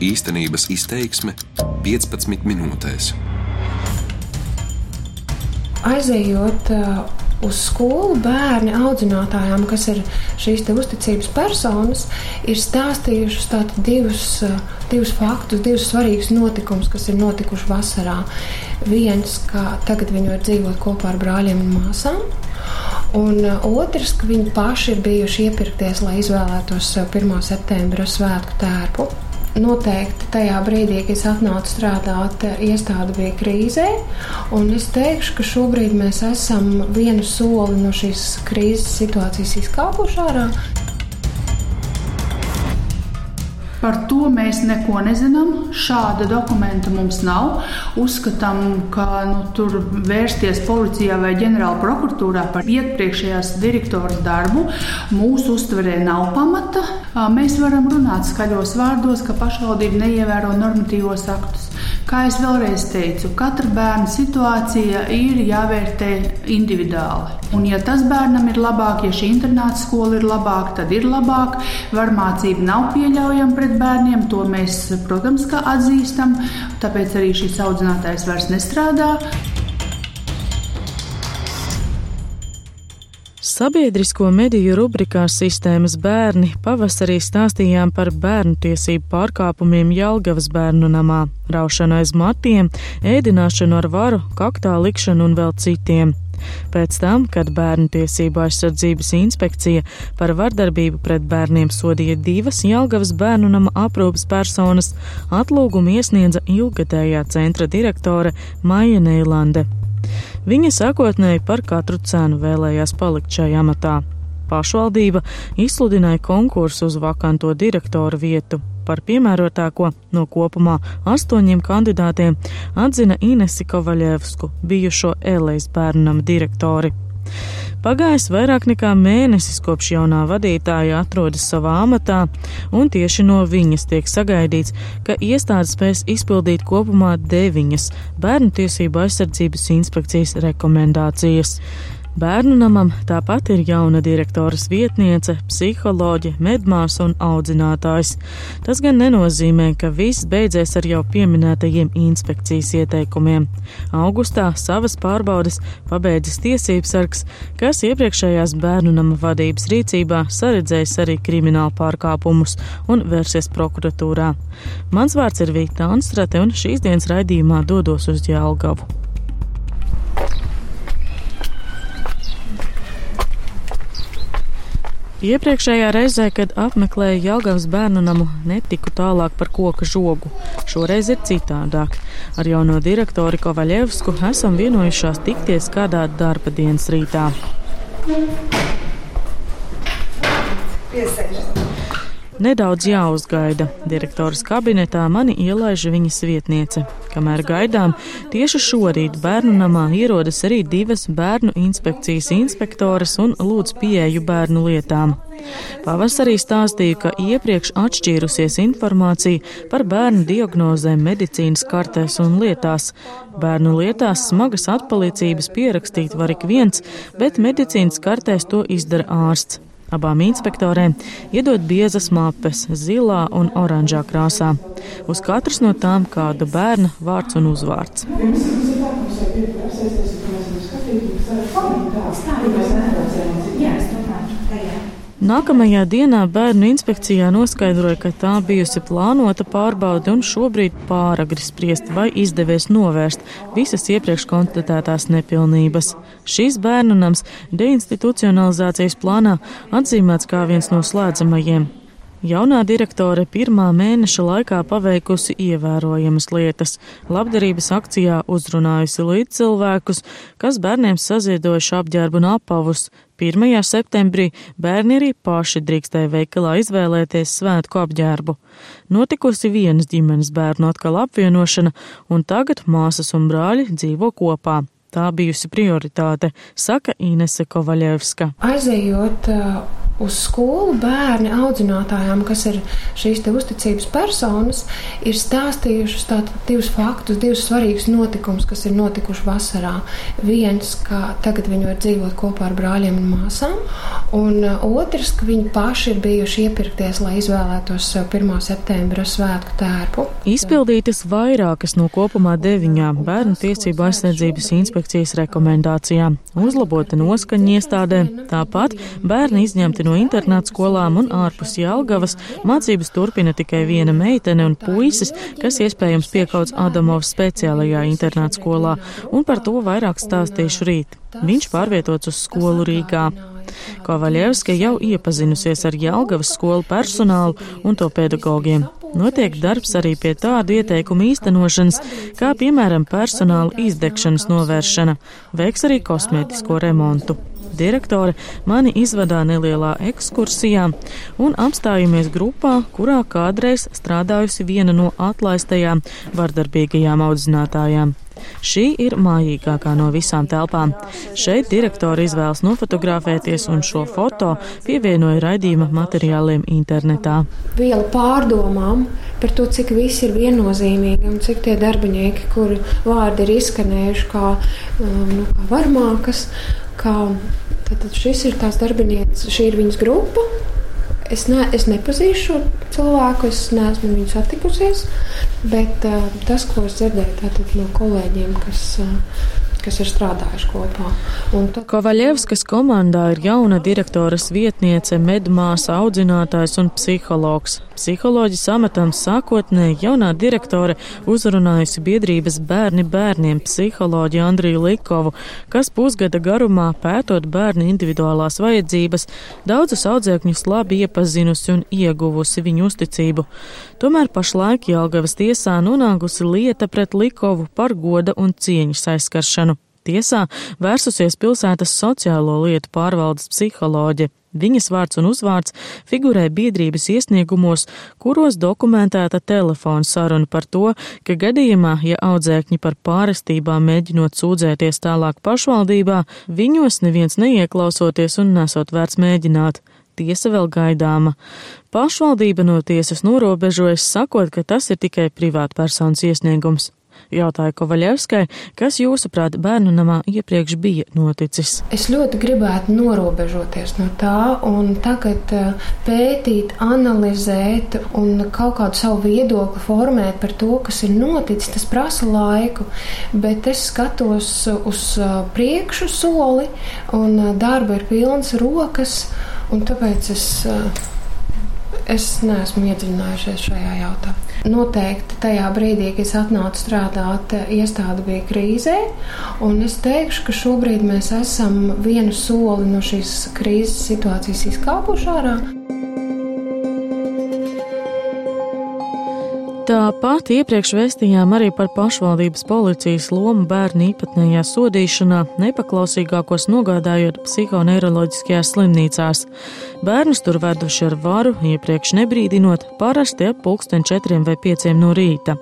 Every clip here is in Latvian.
Īstenības izteiksme 15 minūtēs. Aizejot uh, uz skolu, bērni audzinātājām, kas ir šīs uzticības personas, ir stāstījušas divus, uh, divus faktus, divus svarīgus notikumus, kas ir notikuši vasarā. Viens, ka tagad viņi var dzīvot kopā ar brāļiem un māsām. Un uh, otrs, ka viņi paši ir bijuši iepirkties, lai izvēlētos sev 1. septembra svētku tērpu. Noteikti tajā brīdī, kad es atnācu strādāt, iestāde bija krīzē. Es teikšu, ka šobrīd mēs esam vienu soli no šīs krīzes situācijas izkāpuši ārā. Par to mēs neko nezinām. Šāda dokumenta mums nav. Uzskatām, ka nu, tur vērsties policijā vai ģenerāla prokuratūrā par iepriekšējās direktoras darbu mūsu uztverē nav pamata. Mēs varam runāt skaļos vārdos, ka pašvaldība neievēro normatīvos aktus. Kā jau vēlreiz teicu, katra bērna situācija ir jāvērtē individuāli. Un, ja tas bērnam ir labāk, ja šī internāta skola ir labāka, tad ir labāk. Varmācība nav pieļaujama pret bērniem, to mēs, protams, atzīstam. Tāpēc arī šis audzinātājs vairs nestrādā. Sabiedrisko mediju rubrikā Sistēmas bērni pavasarī stāstījām par bērnu tiesību pārkāpumiem Jelgavas bērnu namā, raušanu aiz matiem, ēdināšanu ar varu, kaktā likšanu un vēl citiem. Pēc tam, kad Bērnu tiesību aizsardzības inspekcija par vardarbību pret bērniem sodīja divas Jelgavas bērnu nama aprūpas personas, atlūgumu iesniedza ilgadējā centra direktore Maija Neilande. Viņa sākotnēji par katru cenu vēlējās palikt šajā amatā. Pašvaldība izsludināja konkursu uz vakanto direktora vietu. Par piemērotāko no kopumā astoņiem kandidātiem atzina Inesi Kovaļevsku, bijušo Elejas bērnam direktori. Pagājis vairāk nekā mēnesis kopš jaunā vadītāja atrodas savā amatā, un tieši no viņas tiek sagaidīts, ka iestāde spēs izpildīt kopumā deviņas bērnu tiesību aizsardzības inspekcijas rekomendācijas. Bērnu namam tāpat ir jauna direktoras vietniece, psiholoģe, medmārs un audzinātājs. Tas gan nenozīmē, ka viss beidzies ar jau pieminētajiem inspekcijas ieteikumiem. Augustā savas pārbaudes pabeidzis tiesības sargs, kas iepriekšējās bērnu nama vadības rīcībā saredzējis arī kriminālu pārkāpumus un vērsies prokuratūrā. Mans vārds ir Vīta Anstrate un šīs dienas raidījumā dodos uz Jēlgavu. Iepriekšējā reizē, kad apmeklēju Jāgaunas bērnu namu, netiku tālāk par koka žogu. Šoreiz ir citādāk. Ar jauno direktori Kovaļevsku esam vienojušās tikties kādā darba dienas rītā. Piesēžam. Nedaudz jāuzgaida. Direktoras kabinetā mani ielaiž viņas vietniece. Kamēr gaidām, tieši šorīt bērnu namā ierodas arī divas bērnu inspekcijas inspektoras un lūdz pieeju bērnu lietām. Pavasarī stāstīju, ka iepriekš atšķīrusies informācija par bērnu diagnozēm medicīnas kartēs un lietās. Bērnu lietās smagas atpalīdzības pierakstīt var ik viens, bet medicīnas kartēs to izdara ārsts. Abām inspektorēm iedod biezas mapes zilā un oranžā krāsā. Uz katras no tām kāda bērna vārds un uzvārds. Es Nākamajā dienā bērnu inspekcijā noskaidroja, ka tā bijusi plānota pārbaude un šobrīd pāragri spriest, vai izdevies novērst visas iepriekš konstatētās nepilnības. Šīs bērnu nams deinstitucionalizācijas plānā atzīmēts kā viens no slēdzamajiem. Jaunā direktore pirmā mēneša laikā paveikusi ievērojamas lietas. Labdarības akcijā uzrunājusi līdz cilvēkus, kas bērniem saziedojuši apģērbu un apavus. 1. septembrī bērni arī paši drīkstēja veikalā izvēlēties svētku apģērbu. Notikusi vienas ģimenes bērnu atkal apvienošana, un tagad māsas un brāļi dzīvo kopā. Tā bijusi prioritāte, saka Inese Kovaļevska. Aizejot uz skolu bērni audzinātājām, kas ir šīs uzticības personas, ir stāstījušas divus faktus, divus svarīgus notikumus, kas ir notikuši vasarā. Viens, ka tagad viņi var dzīvot kopā ar brāļiem un māsām, un uh, otrs, ka viņi paši ir bijuši iepirkties, lai izvēlētos sev 1. septembra svētku tērpu. Izpildītas vairākas no kopumā deviņām bērnu tiesību aizsardzības inspekcijas rekomendācijām. Uzlabota noskaņa iestādē, tāpat bērni izņemti no internāta skolām un ārpus Jelgavas mācības turpina tikai viena meitene un puisis, kas iespējams piekauts Adamovas speciālajā internāta skolā, un par to vairāk stāstīšu rīt. Viņš pārvietots uz skolu Rīgā. Kovaļevska jau iepazinusies ar Jelgavas skolu personālu un to pedagogiem. Notiek darbs arī pie tādu ieteikumu īstenošanas, kā piemēram personāla izdegšanas novēršana, veiks arī kosmētisko remontu. Direktore mani izvadā nelielā ekskursijā un apstājamies grupā, kurā kādreiz strādājusi viena no atlaistajām vardarbīgajām audzinātājām. Šī ir mājīgākā no visām telpām. Šeit direktori izvēlas nofotografēties un šo foto pievienoja raidījuma materiāliem internetā. Viela pārdomām par to, cik viss ir viennozīmīgi un cik tie darbinieki, kuri vārdi ir izskanējuši kā, um, nu, kā varmākas, kā tad šis ir tās darbinieces, šī ir viņas grupa. Es, ne, es nepazīšu cilvēku, es neesmu viņu satikusies, bet uh, tas, ko es dzirdēju no kolēģiem, kas uh, kas ir strādājuši kopā. Tad... Kovaļevskas komandā ir jauna direktoras vietniece, medmāsa, audzinātājs un psihologs. Psiholoģis amatam sākotnēji jaunā direktore uzrunājusi biedrības bērni bērniem psiholoģi Andriju Likovu, kas pusgada garumā pētot bērnu individuālās vajadzības, daudzus audzēkņus labi iepazinusi un ieguvusi viņu uzticību. Tomēr pašlaik Jelgavas tiesā nonākusi lieta pret Likovu par goda un cieņas aizskaršanu. Tiesā vērsusies pilsētas sociālo lietu pārvaldes psiholoģe. Viņas vārds un uzvārds figurē biedrības iesniegumos, kuros dokumentēta telefona saruna par to, ka gadījumā, ja audzēkņi par pārestībām mēģinot sūdzēties tālāk pašvaldībā, viņos neviens neieklausoties un nesot vērts mēģināt tiesa vēl gaidāma. Pašvaldība no tiesas norobežojas, sakot, ka tas ir tikai privātpersonas iesniegums. Jautāja Kovaļevskai, kas jūsuprāt bērnu namā iepriekš bija noticis. Es ļoti gribētu norobežoties no tā un tagad eh, pētīt, analizēt un kaut kādu savu viedokli formēt par to, kas ir noticis. Tas prasa laiku, bet es skatos uz eh, priekšu soli un eh, darba ir pilns rokas, un tāpēc es Es neesmu iedziļinājušies šajā jautājumā. Noteikti tajā brīdī, kad es atnācu strādāt, iestāde bija krīzē, un es teikšu, ka šobrīd mēs esam vienu soli no šīs krīzes situācijas izkāpuši ārā. Tāpat iepriekš vēstījām arī par pašvaldības policijas lomu bērnu īpatnējā sodīšanā, nepaklausīgākos nogādājot psihoneiroloģiskajās slimnīcās. Bērnus tur veduši ar varu, iepriekš nebrīdinot, parasti ap pulksten četriem vai pieciem no rīta.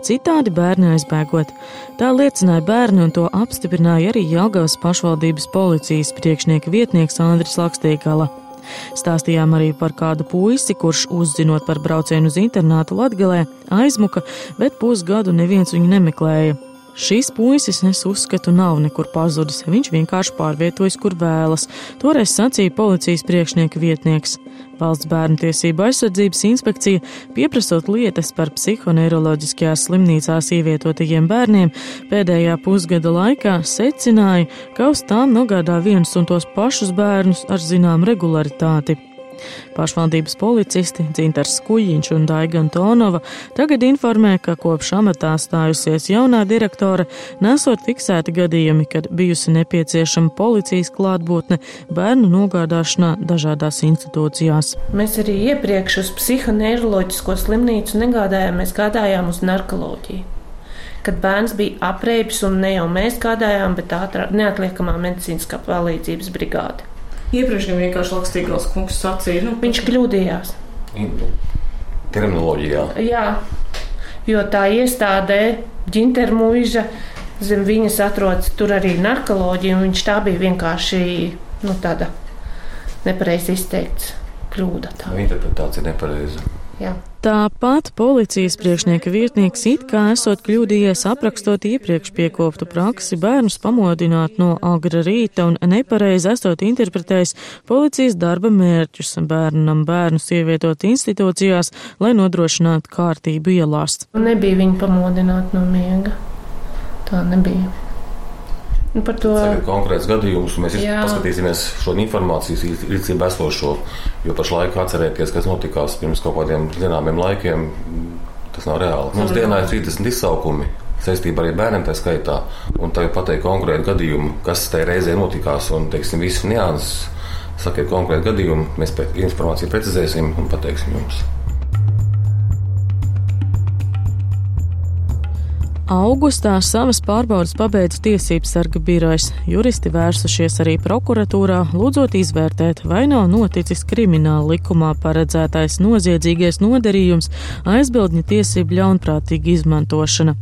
Citādi bērni aizbēgot. Tā liecināja bērni un to apstiprināja arī Jelgavas pašvaldības policijas priekšnieka vietnieks Andris Lakstīgala. Stāstījām arī par kādu puisi, kurš uzzinot par braucienu uz internātu Latgalē, aizmuka, bet pusgadu neviens viņu nemeklēja. Šīs puisis, es uzskatu, nav nekur pazudis. Viņš vienkārši pārvietojas, kur vēlas. Toreiz sacīja policijas priekšnieka vietnieks. Valsts bērnu tiesību aizsardzības inspekcija, pieprasot lietas par psihoneiroloģiskajās slimnīcās ievietotajiem bērniem, pēdējā pusgada laikā secināja, ka uz tām nogādā viens un tos pašus bērnus ar zinām regularitāti. Pašvaldības policisti Dzintars Skujiņš un Daiga Antonova tagad informē, ka kopš amatā stājusies jaunā direktore, nesot fiksēti gadījumi, kad bijusi nepieciešama policijas klātbūtne bērnu nogādāšanā dažādās institūcijās. Mēs arī iepriekš uz psihoneiroloģisko slimnīcu negādājām, mēs gādājām uz narkoloģiju kad bērns bija apreibis, un ne jau mēs gādājām, bet ātrā neatliekamā medicīniskā palīdzības brigāde. Iepriekš gan vienkārši Lakstīgals kungs sacīja. Nu, Viņš kļūdījās. Terminoloģijā. Jā, jo tā iestādē ģintermuiža zem viņas atrodas tur arī narkoloģija, un viņš tā bija vienkārši nu, tāda nepareizi izteikts kļūda. Tā. Interpretācija nepareiza. Jā. Tāpat policijas priekšnieka vietnieks it kā esot kļūdījies aprakstot iepriekš piekoptu praksi bērnus pamodināt no agra rīta un nepareizi esot interpretējis policijas darba mērķus bērnam bērnus ievietot institūcijās, lai nodrošinātu kārtību ielās. Nebija viņa pamodināt no miega. Tā nebija. Nu, par to Tagad konkrēts gadījums, un mēs Jā. paskatīsimies šo informācijas rīcību esošo, jo pašlaik atcerēties, kas notikās pirms kaut kādiem zināmiem laikiem, tas nav reāli. Mums dienā ir 30 izsaukumi saistībā arī bērniem tā skaitā, un tā jau pateikt konkrētu gadījumu, kas tajā reizē notikās, un, teiksim, visu nianses, sakiet konkrētu gadījumu, mēs informāciju precizēsim un pateiksim jums. Augustā savas pārbaudas pabeidz tiesības sarga birojas. Juristi vērsušies arī prokuratūrā, lūdzot izvērtēt, vai nav noticis krimināla likumā paredzētais noziedzīgais nodarījums, aizbildņa tiesību ļaunprātīga izmantošana.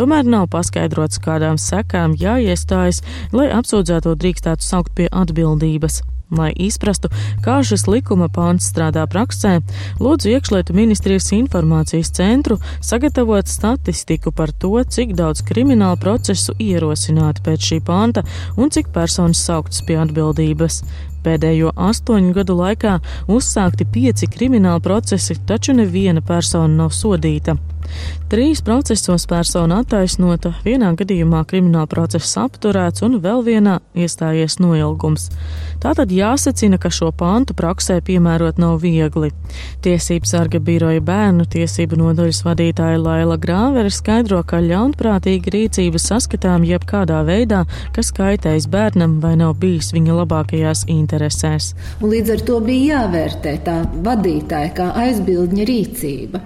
Tomēr nav paskaidrots, kādām sekām jāiestājas, lai apsūdzēto drīkstētu saukt pie atbildības. Lai izprastu, kā šis likuma pāns strādā praksē, lūdzu iekšlietu ministrijas informācijas centru sagatavot statistiku par to, cik daudz kriminālu procesu ierosināti pēc šī panta un cik personas sauktas pie atbildības. Pēdējo astoņu gadu laikā uzsākti pieci krimināli procesi, taču neviena persona nav sodīta. Trīs procesos persona attaisnota, vienā gadījumā krimināla process apturēts un vēl vienā iestājies noilgums. Tātad jāsacina, ka šo pantu praksē piemērot nav viegli. Tiesības sarga biroja bērnu tiesību nodaļas vadītāja Laila Grāvere skaidro, ka ļaunprātīga rīcība saskatām jebkādā veidā, kas kaitējis bērnam vai nav bijis viņa labākajās interesēs. Un līdz ar to bija jāvērtē tā vadītāja kā aizbildņa rīcība.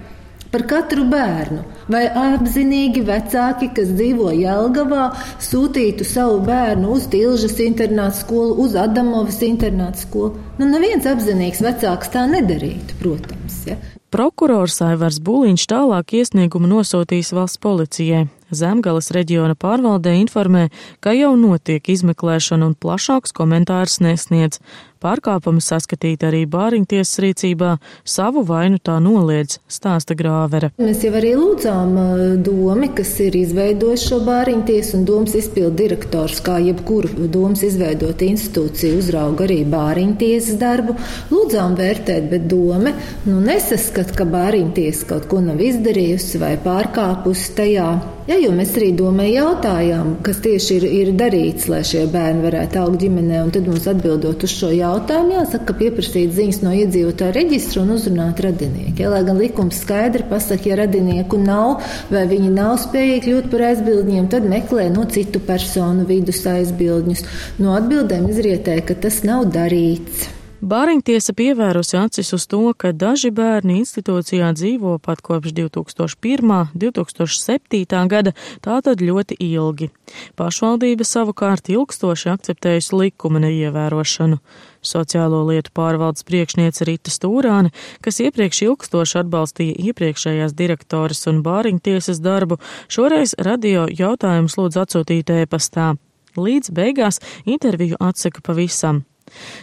Par katru bērnu, vai apzinīgi vecāki, kas dzīvo Jelgavā, sūtītu savu bērnu uz Tilžas internātu skolu, uz Adamovas internātu skolu. Nu, neviens apzinīgs vecāks tā nedarītu, protams. Ja. Prokurors Aivars Būliņš tālāk iesniegumu nosūtīs valsts policijai. Zemgales reģiona pārvaldē informē, ka jau notiek izmeklēšana un plašāks komentārs nesniedz. Pārkāpumu saskatīt arī Bāriņtiesas rīcībā, savu vainu tā noliedz, stāsta Grāvere. Mēs jau arī lūdzām uh, domi, kas ir izveidojis šo bāriņtiesu, un domas izpildu direktors, kā jebkuru domas izveidot institūciju, uzrauga arī bāriņtiesas darbu. Lūdzām vērtēt, bet doma nu, nesaskat, ka bāriņtiesa kaut ko nav izdarījusi vai pārkāpusi tajā. Ja, jo mēs arī domājam, jautājām, kas tieši ir, ir darīts, lai šie bērni varētu augt ģimenē, un tad mums atbildot uz šo jautājumu, jāsaka, ka pieprasīt ziņas no iedzīvotāja reģistra un uzrunāt radinieku. Ja, lai gan likums skaidri pasaka, ja radinieku nav vai viņi nav spējīgi kļūt par aizbildņiem, tad meklē no citu personu vidus aizbildņus. No atbildēm izrietēja, ka tas nav darīts. Bāriņtiesa pievērusi acis uz to, ka daži bērni institūcijā dzīvo pat kopš 2001. 2007. gada, tātad ļoti ilgi. Pašvaldība savukārt ilgstoši akceptējusi likuma neievērošanu. Sociālo lietu pārvaldes priekšniece Rita Stūrāne, kas iepriekš ilgstoši atbalstīja iepriekšējās direktoras un bāriņtiesas darbu, šoreiz radio jautājumus lūdz atsūtīt ēpastā. Līdz beigās interviju atsaka pavisam.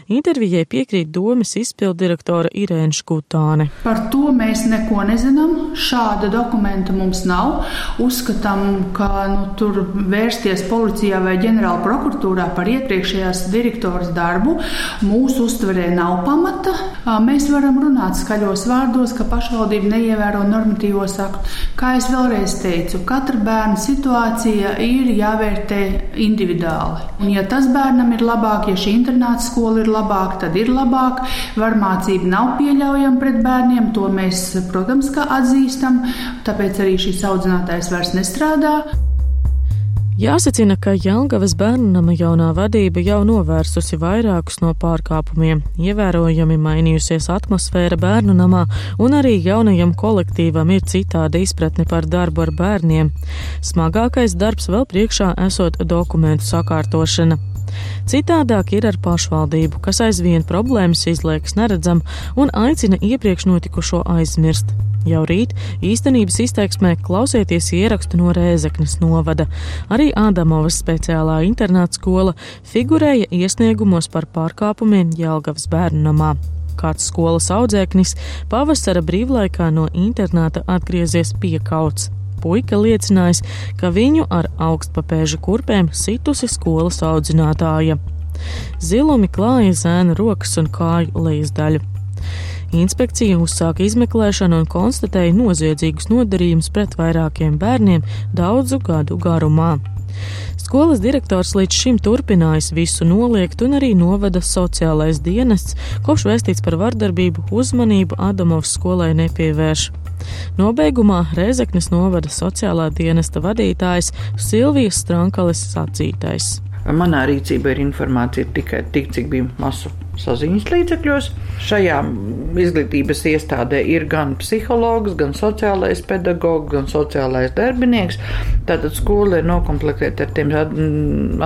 Intervijai piekrīt domas izpildirektora Irēna Škutāne. Par to mēs neko nezinām. Šāda dokumenta mums nav. Uzskatām, ka nu, tur vērsties policijā vai ģenerāla prokuratūrā par iepriekšējās direktoras darbu mūsu uztverē nav pamata. Mēs varam runāt skaļos vārdos, ka pašvaldība neievēro normatīvos aktus. Kā jau vēlreiz teicu, katra bērna situācija ir jāvērtē individuāli. Un, ja tas bērnam ir labāk, ja šī internāta skola ir labāka, tad ir labāk. Varmācība nav pieļaujama pret bērniem, to mēs, protams, atzīstam. Tāpēc arī šis audzinātājs vairs nestrādā. Jāsacina, ka Jelgavas bērnama jaunā vadība jau novērsusi vairākus no pārkāpumiem, ievērojami mainījusies atmosfēra bērnu namā, un arī jaunajam kolektīvam ir citāda izpratne par darbu ar bērniem. Smagākais darbs vēl priekšā esot dokumentu sakārtošana. Citādāk ir ar pašvaldību, kas aizvien problēmas izliekas neredzam un aicina iepriekš notikušo aizmirst. Jau rīt īstenības izteiksmē klausieties ierakstu no Rēzeknes novada. Arī Ādamovas speciālā internāta skola figurēja iesniegumos par pārkāpumiem Jelgavas bērnu namā. Kāds skolas audzēknis pavasara brīvlaikā no internāta atgriezies piekauts puika liecinājis, ka viņu ar augstpapēža kurpēm situsi skolas audzinātāja. Zilumi klāja zēna rokas un kāju lejas daļu. Inspekcija uzsāka izmeklēšanu un konstatēja noziedzīgus nodarījumus pret vairākiem bērniem daudzu gadu garumā. Skolas direktors līdz šim turpinājis visu noliegt un arī novada sociālais dienests, kopš vēstīts par vardarbību uzmanību Adamovs skolai nepievērš. Nobeigumā Rēzeknes novada sociālā dienesta vadītājs Silvijas Strankalis sacītais. Manā rīcībā ir informācija tikai tik, cik bija masu saziņas līdzekļos. Šajā izglītības iestādē ir gan psihologs, gan sociālais pedagogs, gan sociālais darbinieks. Tātad skola ir noklāpta ar tiem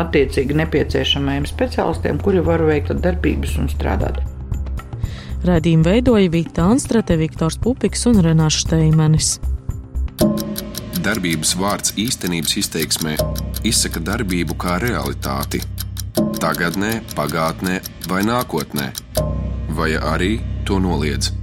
attiecīgi nepieciešamajiem speciālistiem, kuri var veikt darbības un strādāt. Radījumu veidoja Vita Anstrate, Viktors Pupiks un Renāš Steimanis. Darbības vārds īstenības izteiksmē izsaka darbību kā realitāti. Tagatnē, pagātnē vai nākotnē, vai arī to noliedz.